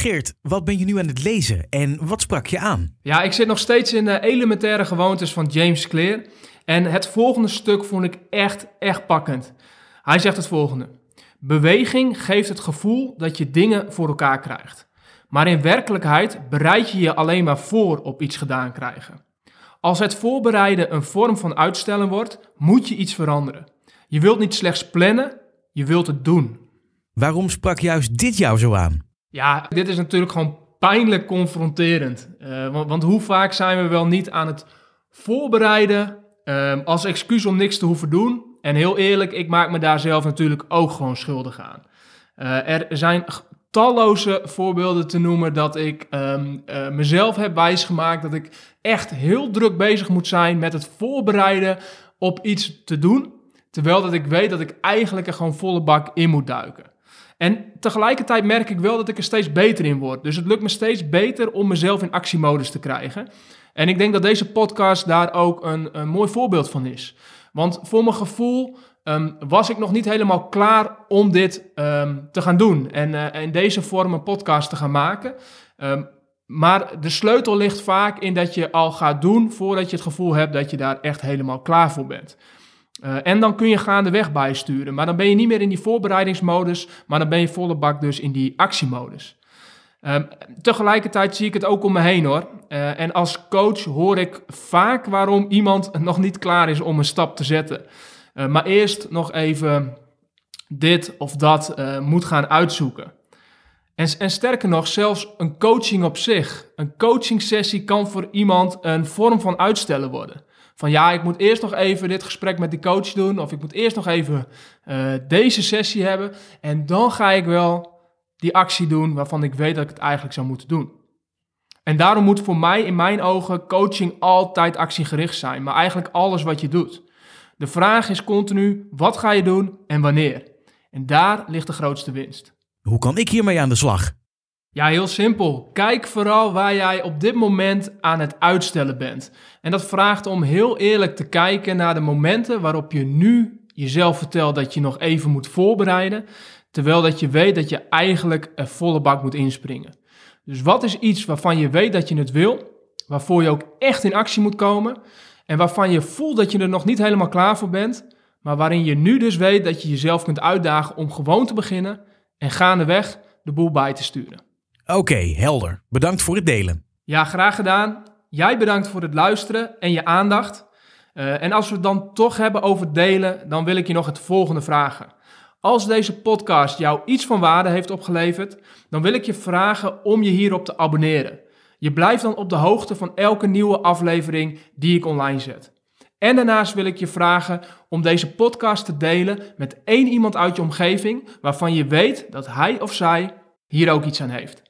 Geert, wat ben je nu aan het lezen en wat sprak je aan? Ja, ik zit nog steeds in de elementaire gewoontes van James Clear. En het volgende stuk vond ik echt, echt pakkend. Hij zegt het volgende. Beweging geeft het gevoel dat je dingen voor elkaar krijgt. Maar in werkelijkheid bereid je je alleen maar voor op iets gedaan krijgen. Als het voorbereiden een vorm van uitstellen wordt, moet je iets veranderen. Je wilt niet slechts plannen, je wilt het doen. Waarom sprak juist dit jou zo aan? Ja, dit is natuurlijk gewoon pijnlijk confronterend. Uh, want, want, hoe vaak zijn we wel niet aan het voorbereiden uh, als excuus om niks te hoeven doen? En heel eerlijk, ik maak me daar zelf natuurlijk ook gewoon schuldig aan. Uh, er zijn talloze voorbeelden te noemen dat ik um, mezelf heb wijsgemaakt dat ik echt heel druk bezig moet zijn met het voorbereiden op iets te doen. Terwijl dat ik weet dat ik eigenlijk er gewoon volle bak in moet duiken. En tegelijkertijd merk ik wel dat ik er steeds beter in word. Dus het lukt me steeds beter om mezelf in actiemodus te krijgen. En ik denk dat deze podcast daar ook een, een mooi voorbeeld van is. Want voor mijn gevoel um, was ik nog niet helemaal klaar om dit um, te gaan doen. En uh, in deze vorm een podcast te gaan maken. Um, maar de sleutel ligt vaak in dat je al gaat doen voordat je het gevoel hebt dat je daar echt helemaal klaar voor bent. Uh, en dan kun je gaandeweg bijsturen. Maar dan ben je niet meer in die voorbereidingsmodus, maar dan ben je volle bak dus in die actiemodus. Um, tegelijkertijd zie ik het ook om me heen hoor. Uh, en als coach hoor ik vaak waarom iemand nog niet klaar is om een stap te zetten. Uh, maar eerst nog even dit of dat moet gaan uitzoeken. En, en, sterker nog, zelfs een coaching op zich. Een coaching sessie kan voor iemand een vorm van uitstellen worden. Van ja, ik moet eerst nog even dit gesprek met die coach doen. Of ik moet eerst nog even deze sessie hebben. En dan ga ik wel die actie doen waarvan ik weet dat ik het eigenlijk zou moeten doen. En daarom moet voor mij in mijn ogen coaching altijd actiegericht zijn, maar eigenlijk alles wat je doet. De vraag is continu, wat ga je doen en wanneer? En daar ligt de grootste winst. Hoe kan ik hiermee aan de slag? Ja, heel simpel. Kijk vooral waar jij op dit moment aan het uitstellen bent. En dat vraagt om heel eerlijk te kijken naar de momenten waarop je nu jezelf vertelt dat je nog even moet voorbereiden, terwijl dat je weet dat je eigenlijk een volle bak moet inspringen. Dus wat is iets waarvan je weet dat je het wil, waarvoor je ook echt in actie moet komen en waarvan je voelt dat je er nog niet helemaal klaar voor bent, maar waarin je nu dus weet dat je jezelf kunt uitdagen om gewoon te beginnen en gaandeweg de boel bij te sturen. Oké, helder. Bedankt voor het delen. Ja, graag gedaan. Jij bedankt voor het luisteren en je aandacht. Uh, en als we het dan toch hebben over delen, dan wil ik je nog het volgende vragen. Als deze podcast jou iets van waarde heeft opgeleverd, dan wil ik je vragen om je hierop te abonneren. Je blijft dan op de hoogte van elke nieuwe aflevering die ik online zet. En daarnaast wil ik je vragen om deze podcast te delen met één iemand uit je omgeving waarvan je weet dat hij of zij hier ook iets aan heeft.